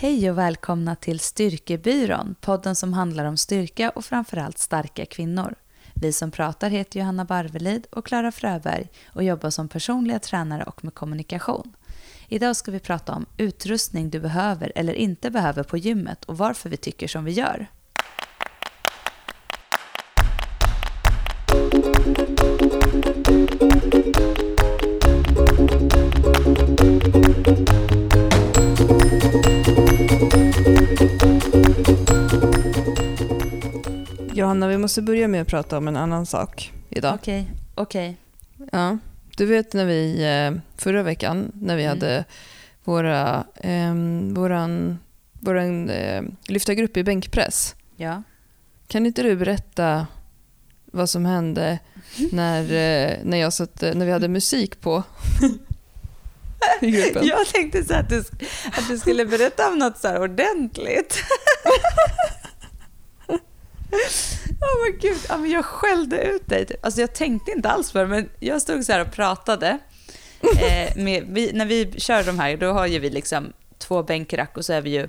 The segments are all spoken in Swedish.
Hej och välkomna till Styrkebyrån, podden som handlar om styrka och framförallt starka kvinnor. Vi som pratar heter Johanna Barvelid och Klara Fröberg och jobbar som personliga tränare och med kommunikation. Idag ska vi prata om utrustning du behöver eller inte behöver på gymmet och varför vi tycker som vi gör. Johanna, vi måste börja med att prata om en annan sak idag. Okej, okej. Ja. Du vet när vi eh, förra veckan när vi Mm. hade våra, eh, våran, våran eh, lyftargrupp i bänkpress. Ja. Kan inte du berätta vad som hände när, eh, när, jag satt, när vi hade musik på i gruppen? Jag tänkte så att du, att du skulle berätta om något så ordentligt. oh men gud, ja, men jag skällde ut dig. typ. Alltså jag tänkte inte alls på det, men jag stod så här och pratade. Eh, med, vi, när vi kör de här, då har ju vi liksom två bänkrack och så är vi ju,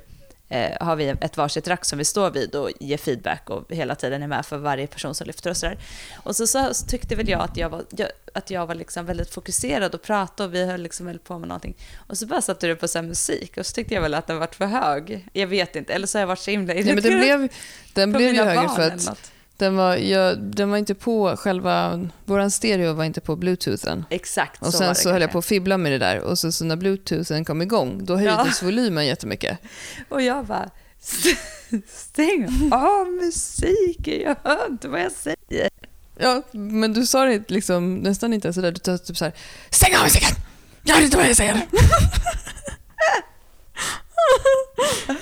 eh, har vi ett varsitt rack som vi står vid och ger feedback och hela tiden är med för varje person som lyfter och sådär. Och så, så, så tyckte väl jag att jag var, jag, att jag var liksom väldigt fokuserad och pratade och vi höll liksom väl på med någonting. Och så bara satte du på så musik och så tyckte jag väl att den var för hög. Jag vet inte, eller så har jag varit så himla Nej, men den blev, den blev ju högre för att. Den var, ja, den var inte på själva... Våran stereo var inte på bluetoothen. Exakt, Och så sen var det så höll jag kanske. på att fibbla med det där och så, så när bluetoothen kom igång då höjdes volymen jättemycket. Och jag bara, stäng av musiken, jag hör inte vad jag säger. Ja, men du sa det liksom nästan inte sådär, du sa typ såhär Stäng av musiken! Jag hör inte vad jag säger!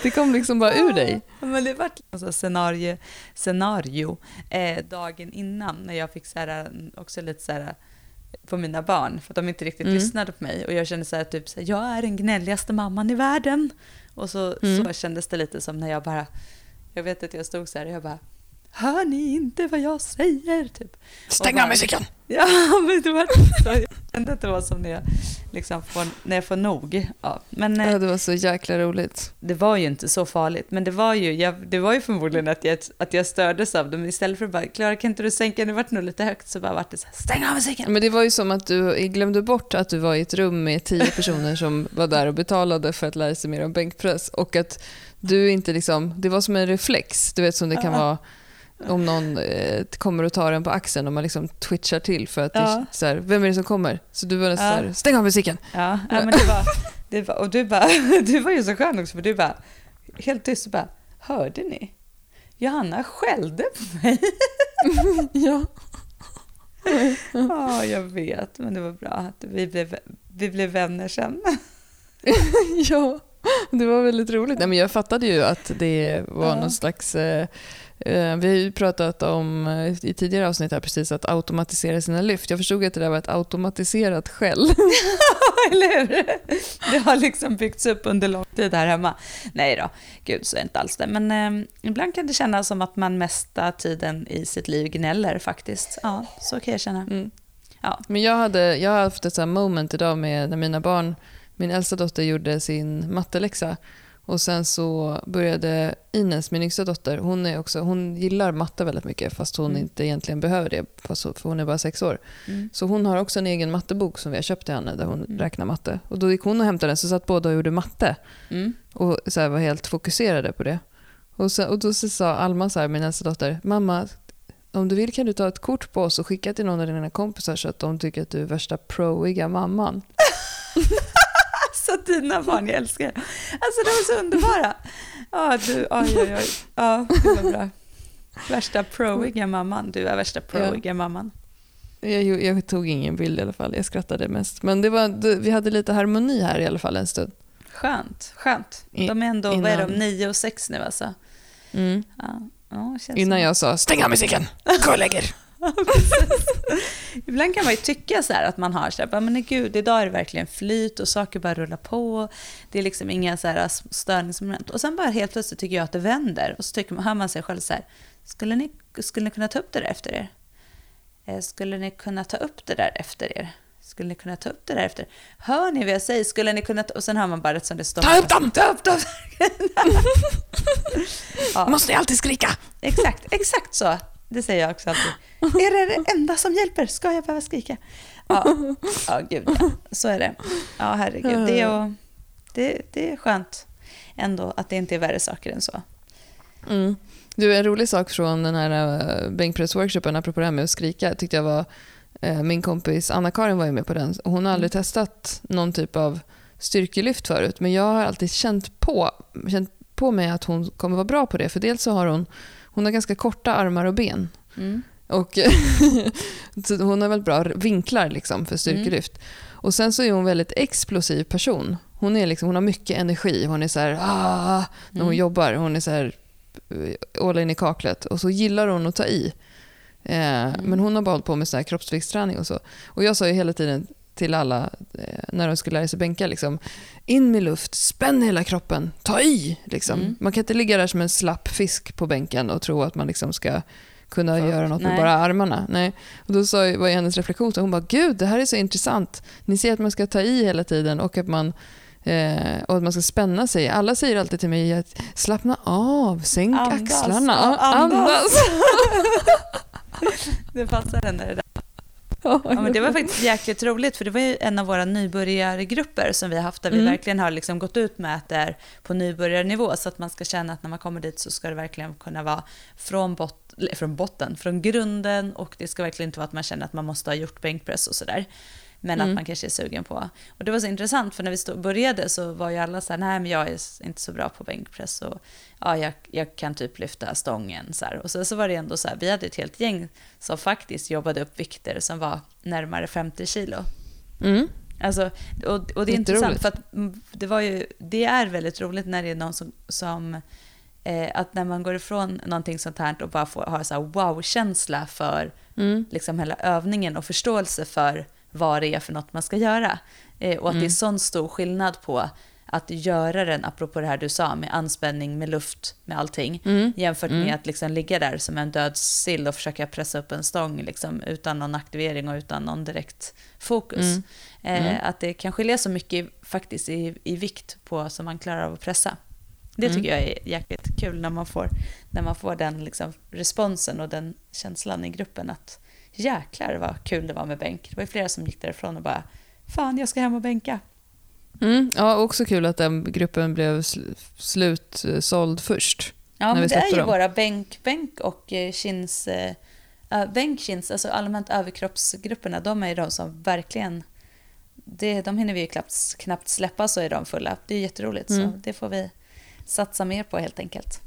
det kom liksom bara ur dig. Men det var alltså scenario, scenario eh, dagen innan när jag fick så här, också lite så här på mina barn för att de inte riktigt Mm. lyssnade på mig och jag kände så här typ så här, jag är den gnälligaste mamman i världen och så, Mm. så kändes det lite som när jag bara jag vet att jag stod så här och jag bara hör ni inte vad jag säger typ Stäng av musiken! Ja, men det var så. Jag att det var som när jag, liksom får, när jag får nog. Ja, men eh, Ja, det var så jäkla roligt. det var ju inte så farligt. Men det var ju, jag, det var ju förmodligen att jag, att jag stördes av det. Men istället för att bara, Klara kan inte du sänka, det vart nog lite högt. Så bara vart det så här, stäng av musiken. Men det var ju som att du glömde bort att du var i ett rum med tio personer som var där och betalade för att lära sig mer om bänkpress och att du inte liksom, det var som en reflex, du vet som det kan vara om någon eh, kommer och tar en på axeln och man liksom twitchar till för att det, Ja. så här, vem är det som kommer? Så du var nästan Ja. så här, stäng av musiken! Ja, ja men det var, det var, och du bara, du var ju så skön också för du bara, helt tyst bara, hörde ni? Johanna skällde på mig. ja. Ja, jag vet, men det var bra att vi blev, vi blev vänner sen. ja, det var väldigt roligt. Nej, men jag fattade ju att det var någon slags... Eh, vi har ju pratat om eh, i tidigare avsnitt här precis att automatisera sina lyft. Jag förstod att det där var ett automatiserat skäll. Eller hur? Det har liksom byggts upp under lång tid här hemma. Nej då, gud så är det inte alls det. Men eh, ibland kan det kännas som att man mesta tiden i sitt liv gnäller faktiskt. Ja, så kan jag känna. Mm. Ja. Men jag, hade, jag har haft ett sånt moment idag med när mina barn, min äldsta dotter gjorde sin matteläxa och sen så började Ines, min yngsta dotter, hon, är också, hon gillar matte väldigt mycket fast hon Mm. inte egentligen behöver det för hon är bara sex år. Mm. Så hon har också en egen mattebok som vi har köpt till henne där hon Mm. räknar matte. Och då gick hon och hämtade den så satt båda och gjorde matte Mm. och så var helt fokuserade på det. Och, så, och då så sa Alma, så här, min äldsta dotter, mamma, om du vill kan du ta ett kort på oss och skicka till någon av dina kompisar så att de tycker att du är värsta proiga mamman. Alltså dina barn, jag älskar det. Alltså de är så underbara. Ja, du, oj, oj, oj. Ja, det var bra. Värsta proiga mamman. Du är värsta proiga mamman. Jag, jag tog ingen bild i alla fall, jag skrattade mest. Men det var, vi hade lite harmoni här i alla fall en stund. Skönt, skönt. De är ändå, vad är de, innan- nio och sex nu alltså? Mm. Ja, ja Innan jag sa stäng av musiken, gå och lägg er. Ibland kan man ju tycka så här att man har så här, men gud, idag är det verkligen flyt och saker bara rullar på. Det är liksom inga så här störningsmoment. Och sen bara helt plötsligt tycker jag att det vänder. Och så tycker man, hör man sig själv så här, skulle ni, skulle ni kunna ta upp det där efter er? Eh, Skulle ni kunna ta upp det där efter er? skulle ni kunna ta upp det där efter? Hör ni vad jag säger? Skulle ni kunna ta... Och sen hör man bara rätt som det står. Ta upp dem! Ta upp dem! ja, Måste jag alltid skrika? exakt, exakt så. Det säger jag också alltid. Är det det enda som hjälper? Ska jag behöva skrika? Ja, ja gud ja. Så är det. Ja, herregud. Det är, och, det, det är skönt ändå att det inte är värre saker än så. Mm. Du, en rolig sak från den här uh, bänkpressworkshopen, apropå det här med att skrika, tyckte jag var uh, min kompis Anna-Karin var ju med på den. Hon har aldrig testat någon typ av styrkelyft förut, men jag har alltid känt på, känt på mig att hon kommer vara bra på det. För dels så har hon, hon har ganska korta armar och ben. Mm. Och hon har väldigt bra vinklar liksom för styrkelyft. Och sen så är hon en väldigt explosiv person. Hon, är liksom, hon har mycket energi. Hon är så här, ah, när hon Mm. jobbar. Hon är så här, eh, all in i kaklet. Och så gillar hon att ta i. Eh, Men hon har bara hållit på med så här kroppsviktsträning och så. Och jag sa ju hela tiden till alla eh, när de skulle lära sig bänka, liksom, in med luft, spänn hela kroppen, ta i. Liksom. Mm. Man kan inte ligga där som en slapp fisk på bänken och tro att man liksom ska kunna upp- göra något med nej. bara armarna. Nej. Och då sa, var hennes reflektion, så hon bara “Gud, det här är så intressant. Ni säger att man ska ta i hela tiden och att man, eh, och att man ska spänna sig. Alla säger alltid till mig att slappna av, sänk Andas, axlarna, andas." andas. Det passar henne det där. Ja, Ja, men det var faktiskt jäkligt roligt, för det var ju en av våra nybörjargrupper som vi har haft, där vi Mm. verkligen har liksom gått ut med att det är på nybörjarnivå, så att man ska känna att när man kommer dit så ska det verkligen kunna vara från, bot från botten, från grunden, och det ska verkligen inte vara att man känner att man måste ha gjort bänkpress och sådär. Men Mm. att man kanske är sugen på. Och det var så intressant, för när vi stod, började så var ju alla så här, nej men jag är inte så bra på bänkpress och ja, jag, jag kan typ lyfta stången. Så här. Och så, så var det ändå så här, vi hade ett helt gäng som faktiskt jobbade upp vikter som var närmare 50 kilo. Mm. Alltså, och, och det är intressant för att det, var ju, det är väldigt roligt när det är någon som, som eh, att när man går ifrån någonting sånt här och bara får ha så här wow-känsla för Mm. liksom hela övningen och förståelse för vad det är för något man ska göra. Eh, och att det är Mm. sån stor skillnad på att göra den, apropå det här du sa, med anspänning, med luft, med allting, Mm. jämfört Mm. med att liksom ligga där som en död sill och försöka pressa upp en stång liksom, utan någon aktivering och utan någon direkt fokus. Mm. Eh, Mm. Att det kan skilja så mycket faktiskt i, i vikt på som man klarar av att pressa. Det Mm. tycker jag är jäkligt kul när man får, när man får den liksom responsen och den känslan i gruppen att jäklar vad kul det var med bänk. Det var flera som gick därifrån och bara fan jag ska hem och bänka. Mm. Ja, också kul att den gruppen blev sl- slutsåld först. Ja men det är ju dem. våra bänk, bänk och eh, kins, eh, äh, bänk, kins, alltså allmänt överkroppsgrupperna, de är ju de som verkligen det, de hinner vi ju knappt, knappt släppa så är de fulla. Det är jätteroligt, Mm. så det får vi satsa mer på helt enkelt.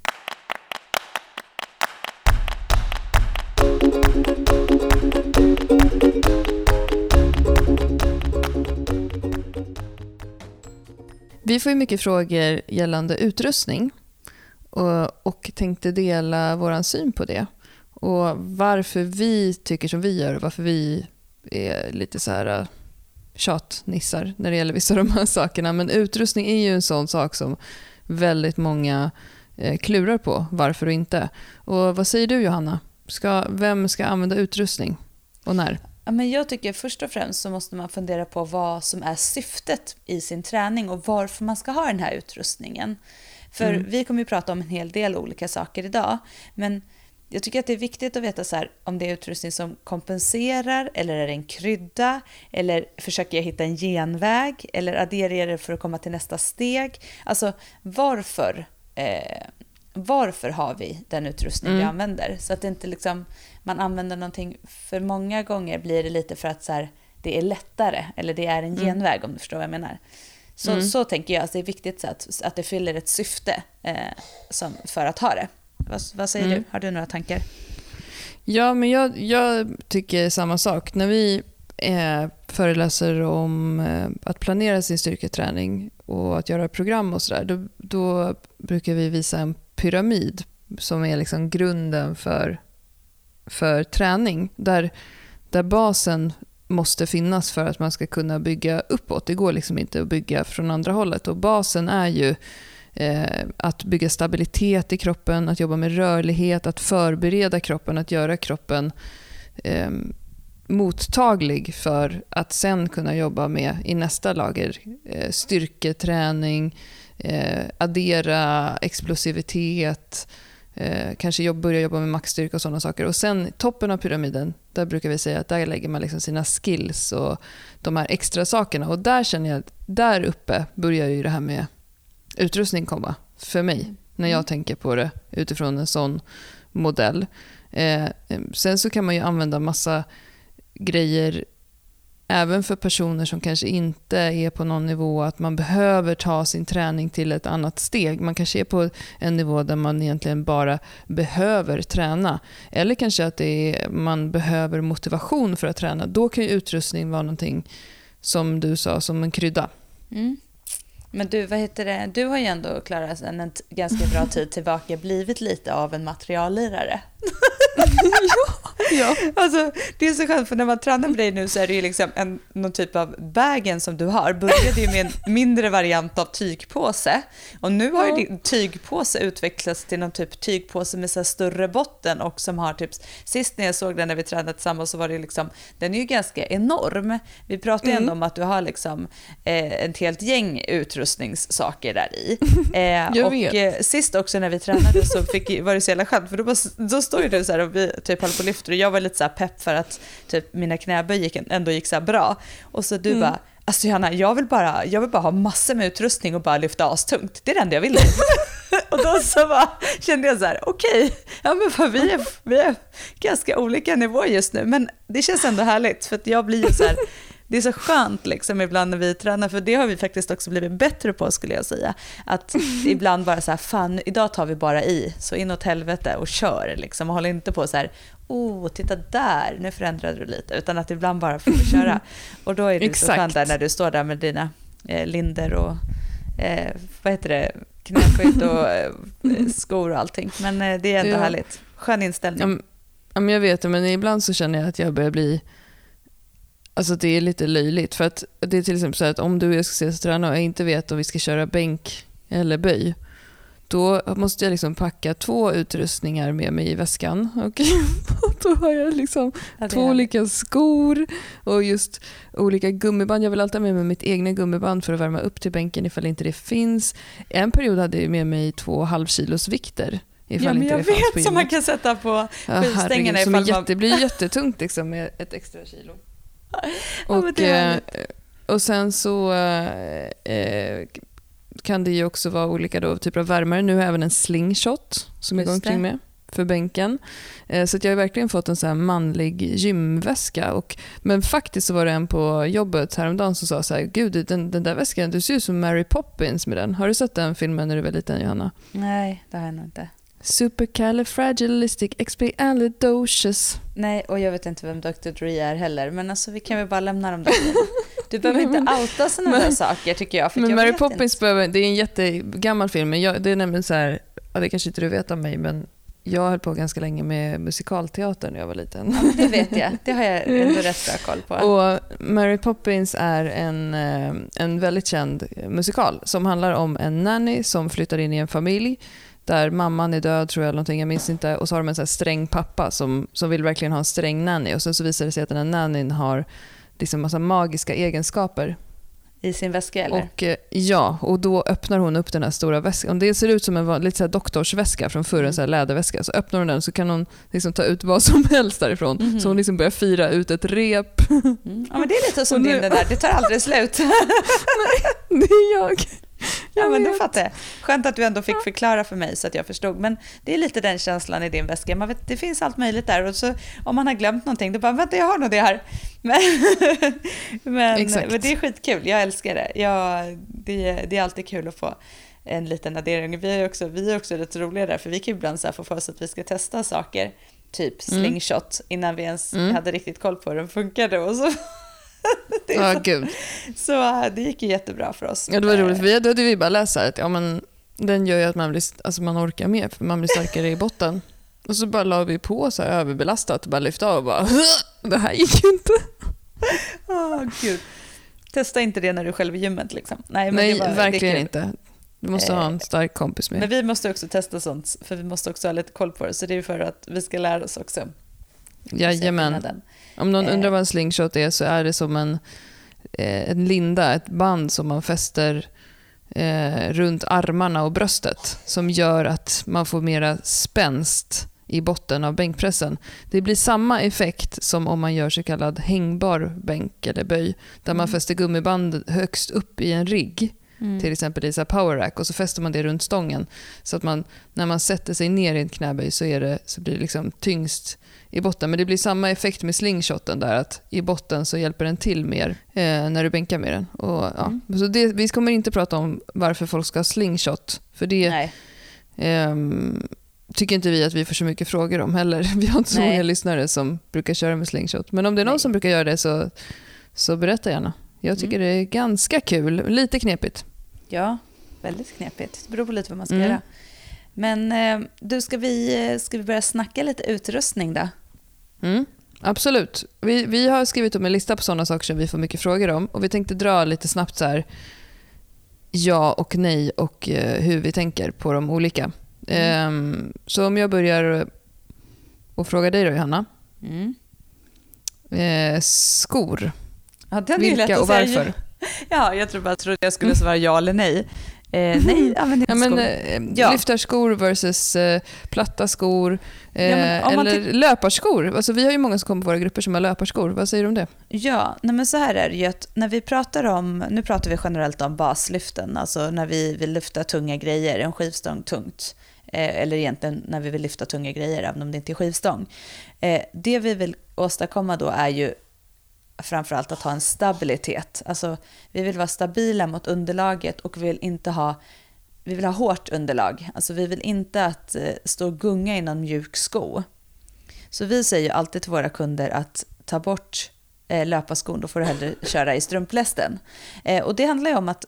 Vi får ju mycket frågor gällande utrustning och, och tänkte dela vår syn på det. Och varför vi tycker som vi gör och varför vi är lite så här äh, tjatnissar när det gäller vissa av de här sakerna. Men utrustning är ju en sån sak som väldigt många eh, klurar på, varför och inte. Och vad säger du Johanna? Ska, vem ska använda utrustning och när? Ja, men jag tycker först och främst så måste man fundera på vad som är syftet i sin träning och varför man ska ha den här utrustningen. För Mm. vi kommer ju prata om en hel del olika saker idag, men jag tycker att det är viktigt att veta så här, om det är utrustning som kompenserar, eller är det en krydda, eller försöker jag hitta en genväg, eller adderar jag det för att komma till nästa steg? Alltså varför, eh, varför har vi den utrustning vi Mm. använder? Så att det inte liksom, man använder någonting, för många gånger blir det lite för att så här, det är lättare, eller det är en Mm. genväg om du förstår vad jag menar. Så, Mm. så tänker jag, att det är viktigt så att, att det fyller ett syfte eh, som, för att ha det. Vad, vad säger Mm. du? Har du några tankar? Ja, men jag, jag tycker samma sak. När vi eh, föreläser om eh, att planera sin styrketräning och att göra program och sådär, då, då brukar vi visa en pyramid som är liksom grunden för, för träning. Där, där basen måste finnas för att man ska kunna bygga uppåt. Det går liksom inte att bygga från andra hållet. Och basen är ju eh, att bygga stabilitet i kroppen, att jobba med rörlighet, att förbereda kroppen, att göra kroppen eh, mottaglig för att sen kunna jobba med i nästa lager eh, styrketräning, eh, addera explosivitet, eh, kanske jobb, börja jobba med maxstyrka och sådana saker. Och sen toppen av pyramiden, där brukar vi säga att där lägger man liksom sina skills och de här extra sakerna. Och där känner jag att där uppe börjar ju det här med utrustning komma för mig. När jag tänker på det utifrån en sån modell. Eh, sen så kan man ju använda massa grejer även för personer som kanske inte är på någon nivå att man behöver ta sin träning till ett annat steg. Man kanske är på en nivå där man egentligen bara behöver träna. Eller kanske att är, man behöver motivation för att träna. Då kan ju utrustning vara någonting som du sa, som en krydda. Mm. Men du, vad heter det? du har ju ändå, Klara, sedan en ganska bra tid tillbaka blivit lite av en materiallirare. ja, ja. Alltså, det är så skönt, för när man tränar med dig nu så är det ju liksom en, någon typ av vägen som du har. Började ju med en mindre variant av tygpåse. Och nu har ju din tygpåse utvecklats till någon typ tygpåse med så större botten och som har typ... Sist när jag såg den när vi tränade tillsammans så var det liksom... Den är ju ganska enorm. Vi pratade ju mm. ändå om att du har liksom eh, ett helt gäng utrustningssaker där i. Eh, och eh, sist också när vi tränade så fick, var det så jävla skönt för då, bara, då står ju du så här och vi typ håller på och lyfter och jag var lite så pepp för att typ mina knäböj gick, ändå gick så bra. Och så du mm. bara, alltså Johanna, jag vill, bara, jag vill bara ha massor med utrustning och bara lyfta astungt. Det är det enda jag vill. och då så bara, kände jag så här, okej, okay, ja men för vi är, vi är ganska olika nivåer just nu, men det känns ändå härligt för att jag blir ju så här, det är så skönt liksom ibland när vi tränar, för det har vi faktiskt också blivit bättre på skulle jag säga. Att ibland bara så här, fan idag tar vi bara i, så inåt helvete och kör liksom. Och håller inte på så här, oh titta där, nu förändrade du lite. Utan att ibland bara får köra. Och då är det så skönt där när du står där med dina eh, linder och eh, vad heter det, knäskydd och eh, skor och allting. Men eh, det är ändå ja. härligt. Skön inställning. Ja, men jag vet det, men ibland så känner jag att jag börjar bli Alltså det är lite löjligt. För att det är till exempel så att om du och jag ska ses och träna och jag inte vet om vi ska köra bänk eller böj. Då måste jag liksom packa två utrustningar med mig i väskan. Och, då har jag liksom ja, två olika skor och just olika gummiband. Jag vill alltid ha med mig mitt egna gummiband för att värma upp till bänken ifall inte det finns. En period hade jag med mig två halvkilos vikter. ja, men jag vet som man kan sätta på skivstängerna. Ja, man... Det blir jättetungt liksom med ett extra kilo. och, ja, och sen så eh, kan det ju också vara olika då, typer av värmare. Nu har jag även en slingshot som jag går omkring med för bänken. Eh, så jag har verkligen fått en så här manlig gymväska. Och, men faktiskt så var det en på jobbet häromdagen som sa så här, gud den, den där väskan, du ser ut som Mary Poppins med den. Har du sett den filmen när du var liten Johanna? Nej, det har jag nog inte. Supercalifragilisticexpialidocious. Nej, och jag vet inte vem Dr. Dre är heller, men alltså vi kan väl bara lämna dem där. Du behöver inte outa sådana där saker tycker jag. Men jag Mary Poppins behöver, det är en jättegammal film, men jag, det är nämligen så här, ja, det kanske inte du vet om mig, men jag höll på ganska länge med musikalteater när jag var liten. Ja, det vet jag. Det har jag ändå rätt bra koll på. Och Mary Poppins är en, eh, en väldigt känd musikal som handlar om en nanny som flyttar in i en familj där mamman är död tror jag, någonting, jag minns inte. Och så har de en så sträng pappa som, som vill verkligen ha en sträng nanny. Och sen så visar det sig att den här nannyn har liksom massa magiska egenskaper. I sin väska eller? Och, eh, ja, och då öppnar hon upp den här stora väskan. Det ser ut som en lite så doktorsväska från förr, en så läderväska. Så öppnar hon den så kan hon liksom ta ut vad som helst därifrån. Mm. Så hon liksom börjar fira ut ett rep. Mm. Ja men det är lite som din det där, det tar aldrig slut. Nej, det är jag. Ja, men då fattar jag. Skönt att du ändå fick förklara för mig så att jag förstod. Men det är lite den känslan i din väska. Man vet, det finns allt möjligt där. Och så, om man har glömt någonting, då bara, vänta jag har nog det här. Men, men, men, det är skitkul, jag älskar det. Jag, det. Det är alltid kul att få en liten addering. Vi är också, vi är också rätt roliga där, för vi kan ibland så få för oss att vi ska testa saker, typ mm. slingshot, mm. innan vi ens mm. hade riktigt koll på hur den funkade. Och så Ja, oh, gud. Så det gick ju jättebra för oss. Ja, det var roligt. Vi, då hade vi bara läst att ja, men, den gör ju att man, blir, alltså man orkar mer, för man blir starkare i botten. Och så bara la vi på så här överbelastat och bara lyfte av och bara det här gick ju inte. Oh, gud. Testa inte det när du är själv i gymmet. Liksom. Nej, Nej var, verkligen inte. Du måste ha en eh, stark kompis med. Men vi måste också testa sånt, för vi måste också ha lite koll på det. Så det är för att vi ska lära oss också Jajamän. skillnaden. Om någon Eh. undrar vad en slingshot är så är det som en, eh, en linda, ett band som man fäster eh, runt armarna och bröstet som gör att man får mera spänst i botten av bänkpressen. Det blir samma effekt som om man gör så kallad hängbar bänk eller böj där man Mm. fäster gummiband högst upp i en rigg Mm. till exempel i power rack och så fäster man det runt stången så att man, när man sätter sig ner i en knäböj så, är det, så blir det liksom tyngst i botten. Men det blir samma effekt med slingshoten där att i botten så hjälper den till mer eh, när du bänkar med den. Och, ja. Mm. så det, vi kommer inte prata om varför folk ska ha slingshot för det ehm, tycker inte vi att vi får så mycket frågor om heller. Vi har inte så Nej. många lyssnare som brukar köra med slingshot. Men om det är någon Nej. som brukar göra det så, så berätta gärna. Jag tycker Mm. det är ganska kul, lite knepigt. Ja, väldigt knepigt. Det beror på lite vad man ska Mm. göra. Men eh, du, ska vi, eh, ska vi börja snacka lite utrustning då? Mm, absolut. Vi, vi har skrivit upp en lista på sådana saker som vi får mycket frågor om. Och Vi tänkte dra lite snabbt så här, ja och nej och eh, hur vi tänker på de olika. Ehm, så om jag börjar och fråga dig då Johanna. Mm. Eh, skor, Ja, vilka att och säga. varför? Ja, jag tror bara trodde jag skulle svara ja eller nej. Eh, nej, använd inte Ja, men, skor. eh, Ja. Lyftarskor versus eh, platta skor. Eh, Ja, eller löparskor. Alltså, vi har ju många som kommer på våra grupper som har löparskor. Vad säger du om det? Ja, nej men så här är det ju att när vi pratar om, nu pratar vi generellt om baslyften, alltså när vi vill lyfta tunga grejer, en skivstång tungt, eh, eller egentligen när vi vill lyfta tunga grejer, även om det inte är skivstång. Eh, det vi vill åstadkomma då är ju framförallt att ha en stabilitet. Alltså vi vill vara stabila mot underlaget och vi vill inte ha vi vill ha hårt underlag. Alltså vi vill inte att eh, stå och gunga i någon mjuk sko. Så vi säger alltid till våra kunder att ta bort eh, löparskon, då får du hellre köra i strumplästen. Eh, och det handlar ju om att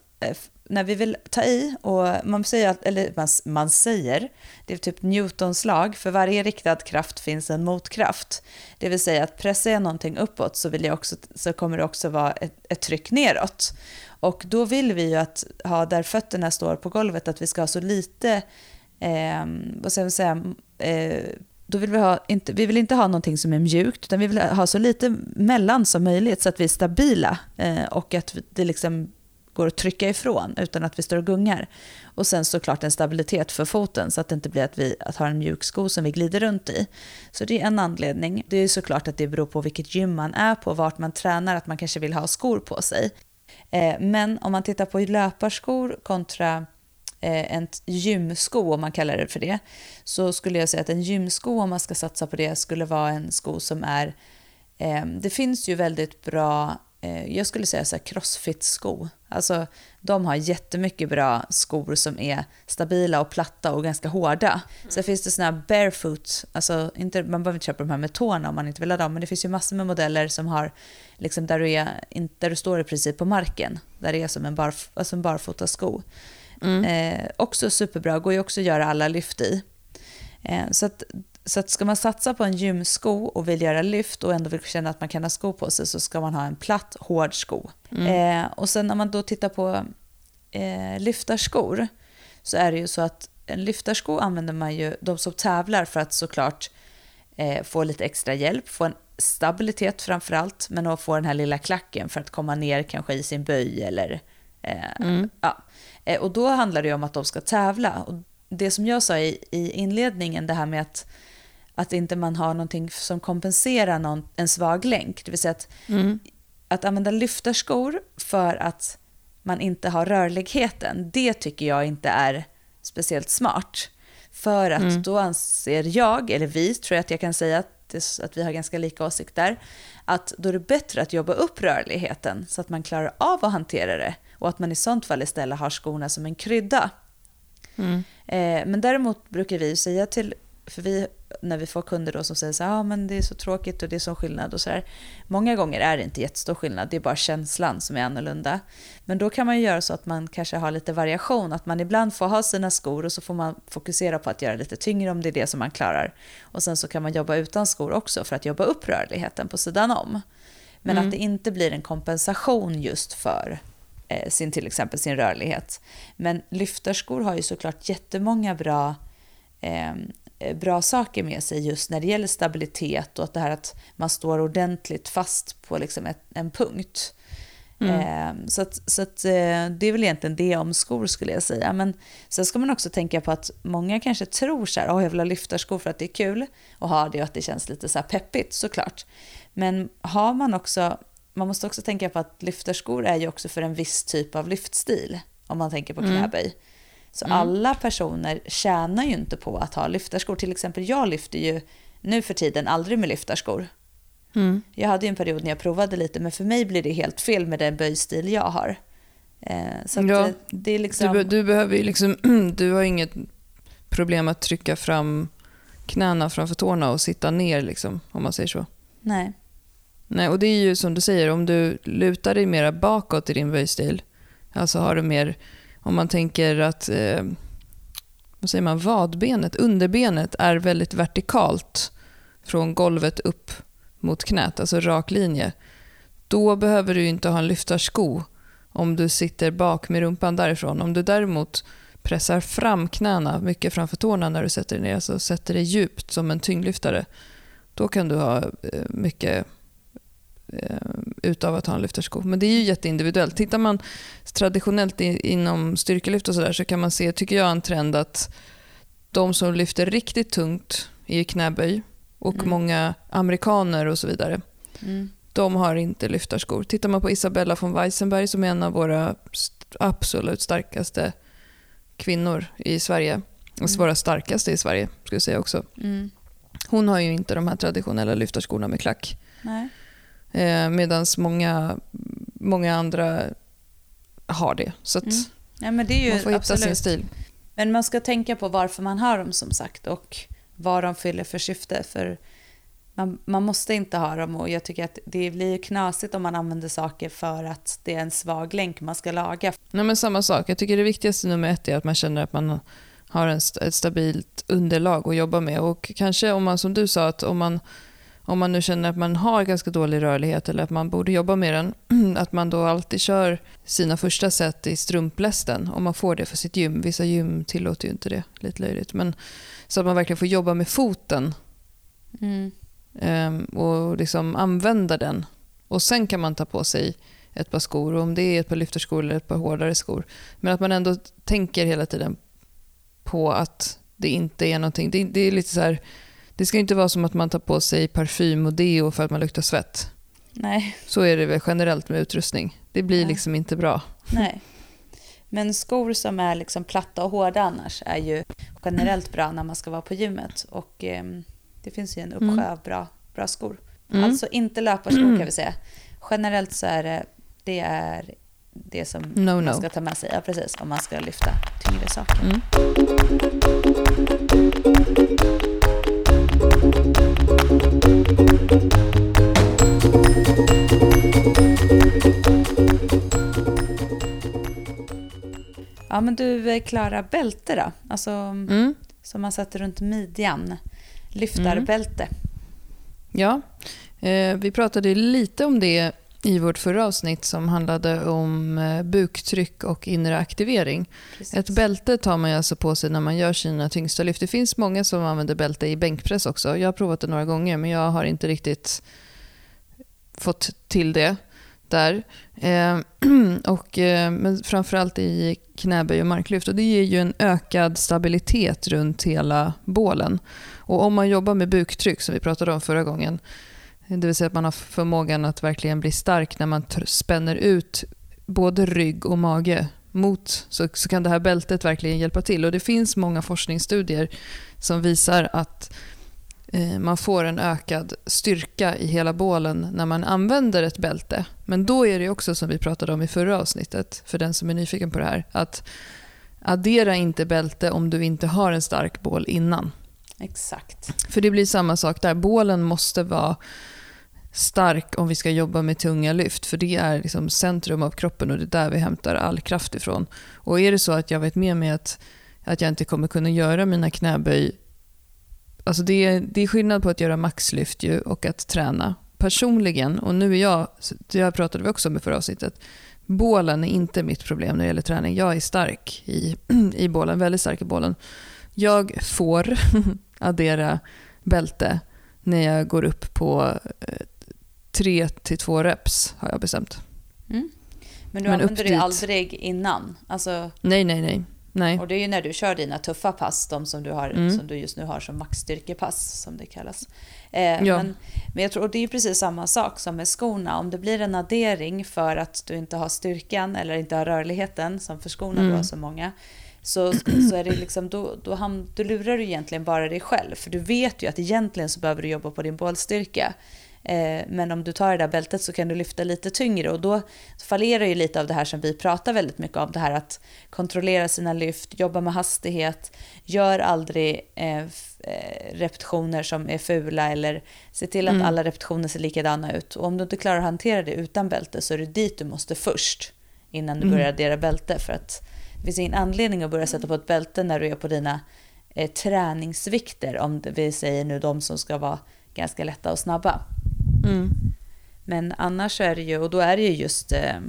när vi vill ta i, och man säger, att- eller man, man säger, det är typ Newtons lag, för varje riktad kraft finns en motkraft. Det vill säga att pressar jag någonting uppåt så, vill jag också, så kommer det också vara ett, ett tryck neråt. Och då vill vi ju att ha där fötterna står på golvet, att vi ska ha så lite, eh, vad ska jag säga, eh, då vill vi, ha, inte, vi vill inte ha någonting som är mjukt, utan vi vill ha så lite mellan som möjligt så att vi är stabila eh, och att det liksom går att trycka ifrån utan att vi står och gungar. Och sen såklart en stabilitet för foten så att det inte blir att vi att har en mjuk sko som vi glider runt i. Så det är en anledning. Det är såklart att det beror på vilket gym man är på, vart man tränar, att man kanske vill ha skor på sig. Eh, men om man tittar på löparskor kontra eh, en gymsko, om man kallar det för det, så skulle jag säga att en gymsko, om man ska satsa på det, skulle vara en sko som är... Eh, det finns ju väldigt bra, jag skulle säga så crossfit-sko. Alltså, de har jättemycket bra skor som är stabila och platta och ganska hårda. Sen finns det såna här barefoot, alltså inte, man behöver inte köpa de här med tårna om man inte vill ha dem, men det finns ju massor med modeller som har, liksom där, du är, där du står i princip på marken, där det är som en, barf, alltså en barfotasko. Eh, också superbra, går ju också att göra alla lyft i. Eh, så, att, så att ska man satsa på en gymsko och vill göra lyft och ändå vill känna att man kan ha sko på sig så ska man ha en platt, hård sko. Eh, och sen om man då tittar på eh, lyftarskor så är det ju så att en lyftarsko använder man ju, de som tävlar för att såklart eh, få lite extra hjälp, få en stabilitet framför allt, men att få den här lilla klacken för att komma ner kanske i sin böj eller eh, ja. Eh, och då handlar det ju om att de ska tävla. Och det som jag sa i, i inledningen, det här med att, att inte man har någonting som kompenserar någon, en svag länk, det vill säga att, att använda lyftarskor för att man inte har rörligheten, det tycker jag inte är speciellt smart. För att då anser jag, eller vi tror jag att jag kan säga att, det, att vi har ganska lika åsikter, att då är det bättre att jobba upp rörligheten så att man klarar av att hantera det och att man i sånt fall istället har skorna som en krydda. Eh, men däremot brukar vi säga till, för vi, när vi får kunder då som säger så här, ah, men det är så tråkigt och det är så skillnad och så här. Många gånger är det inte jättestor skillnad, det är bara känslan som är annorlunda. Men då kan man ju göra så att man kanske har lite variation, att man ibland får ha sina skor och så får man fokusera på att göra lite tyngre om det är det som man klarar. Och sen så kan man jobba utan skor också för att jobba upp rörligheten på sidan om. Men att det inte blir en kompensation just för eh, sin, till exempel sin rörlighet. Men lyftarskor har ju såklart jättemånga bra eh, bra saker med sig just när det gäller stabilitet och att det här att man står ordentligt fast på liksom ett, en punkt. Mm. Eh, så att, så att, eh, det är väl egentligen det om skor skulle jag säga. Men sen ska man också tänka på att många kanske tror så här, oh, jag vill ha lyftarskor för att det är kul att ha det och att det känns lite så här peppigt såklart. Men har man också, man måste också tänka på att lyftarskor är ju också för en viss typ av lyftstil om man tänker på mm. knäböj. Mm. Så mm. alla personer tjänar ju inte på att ha lyftarskor. Till exempel jag lyfter ju nu för tiden aldrig med lyftarskor. Mm. Jag hade ju en period när jag provade lite, men för mig blir det helt fel med den böjstil jag har. Eh, så ja, det är liksom... du, du, behöver liksom, du har inget problem att trycka fram knäna framför tårna och sitta ner, liksom, om man säger så. Nej. Nej, och det är ju som du säger, om du lutar dig mera bakåt i din böjstil, alltså har du mer, om man tänker att eh, vad säger man, vadbenet, underbenet är väldigt vertikalt från golvet upp mot knät, alltså rak linje, då behöver du inte ha en lyftarsko om du sitter bak med rumpan därifrån. Om du däremot pressar fram knäna mycket framför tårna när du sätter dig ner, alltså sätter dig djupt som en tyngdlyftare, då kan du ha eh, mycket utav att ha en lyftarsko. Men det är ju jätteindividuellt. Tittar man traditionellt inom styrkelyft och sådär så kan man se, tycker jag, en trend att de som lyfter riktigt tungt i knäböj och mm. många amerikaner och så vidare. Mm. De har inte lyftarskor. Tittar man på Isabella von Weissenberg som är en av våra absolut starkaste kvinnor i Sverige, alltså mm. våra starkaste i Sverige, skulle jag säga också. Mm. Hon har ju inte de här traditionella lyftarskorna med klack. Eh, Medan många, många andra har det. Så mm. ja, men det är ju man får hitta absolut. sin stil. Men man ska tänka på varför man har dem som sagt. Och vad de fyller för syfte. För man, man, måste inte ha dem och jag tycker att det blir knasigt om man använder saker för att det är en svag länk man ska laga. Nej, men samma sak. Jag tycker det viktigaste nummer ett är att man känner att man har en, ett stabilt underlag att jobba med. Och kanske om man, som du sa, att om man, om man nu känner att man har ganska dålig rörlighet eller att man borde jobba med den, att man då alltid kör sina första set i strumplästen om man får det för sitt gym. Vissa gym tillåter ju inte det, lite löjligt. Men så att man verkligen får jobba med foten mm. um, och liksom använda den. Och Sen kan man ta på sig ett par skor, om det är ett par lyfterskor eller ett par hårdare skor. Men att man ändå tänker hela tiden på att det inte är någonting. Det, det är lite så här, det ska inte vara som att man tar på sig parfym och deo för att man luktar svett. Nej. Så är det väl generellt med utrustning. Det blir Nej. liksom inte bra. Nej. Men skor som är liksom platta och hårda annars är ju generellt bra när man ska vara på gymmet. Och eh, det finns ju en uppsjö mm. av bra, bra skor. Mm. Alltså inte löparskor kan vi säga. Generellt så är det, det är det som no, man no. ska ta med sig. Ja, precis. Om man ska lyfta tyngre saker. Mm. Ja, men du, eh, Klara, bälte då? Alltså, mm. Som man sätter runt midjan. Lyftarbälte. Mm. Ja, eh, vi pratade lite om det i vårt förra avsnitt som handlade om eh, buktryck och inre aktivering. Precis. Ett bälte tar man alltså på sig när man gör sina tyngsta lyft. Det finns många som använder bälte i bänkpress också. Jag har provat det några gånger men jag har inte riktigt fått till det där. Eh, och, eh, men framförallt i knäböj och marklyft. Och det ger ju en ökad stabilitet runt hela bålen. Och om man jobbar med buktryck, som vi pratade om förra gången, det vill säga att man har förmågan att verkligen bli stark när man spänner ut både rygg och mage mot, så, så kan det här bältet verkligen hjälpa till. Och Det finns många forskningsstudier som visar att Eh, man får en ökad styrka i hela bålen när man använder ett bälte. Men då är det också som vi pratade om i förra avsnittet, för den som är nyfiken på det här, att addera inte bälte om du inte har en stark bål innan. Exakt. För det blir samma sak där. Bålen måste vara stark om vi ska jobba med tunga lyft, för det är liksom centrum av kroppen och det är där vi hämtar all kraft ifrån. Och är det så att jag vet med mig att, att jag inte kommer kunna göra mina knäböj Alltså det, är, det är skillnad på att göra maxlyft ju och att träna. Personligen, och nu är jag, det pratade vi också om i förra avsnittet, bålen är inte mitt problem när det gäller träning. Jag är stark i, i bålen, väldigt stark i bålen. Jag får addera bälte när jag går upp på eh, tre till två reps har jag bestämt. Mm. Men du Men använder det aldrig innan? Alltså, Nej, nej, nej. nej. och det är ju när du kör dina tuffa pass, de som du, har, Mm. som du just nu har som maxstyrkepass, som det kallas. Eh, Ja. men, men jag tror, och det är ju precis samma sak som med skorna. Om det blir en addering för att du inte har styrkan eller inte har rörligheten, som för skorna Mm. då har så många, så, så är det liksom, då, då, ham, då lurar du egentligen bara dig själv. För du vet ju att egentligen så behöver du jobba på din bålstyrka. Eh, men om du tar det där bältet så kan du lyfta lite tyngre och då fallerar ju lite av det här som vi pratar väldigt mycket om. Det här att kontrollera sina lyft, jobba med hastighet, gör aldrig eh, eh, repetitioner som är fula eller se till att Mm. alla repetitioner ser likadana ut. Och om du inte klarar att hantera det utan bälte så är det dit du måste först innan du Mm. börjar addera bälte. För att det finns ingen anledning att börja sätta på ett bälte när du är på dina eh, träningsvikter, om vi säger nu de som ska vara ganska lätta och snabba. Mm. Men annars är det ju, och då är det ju just eh,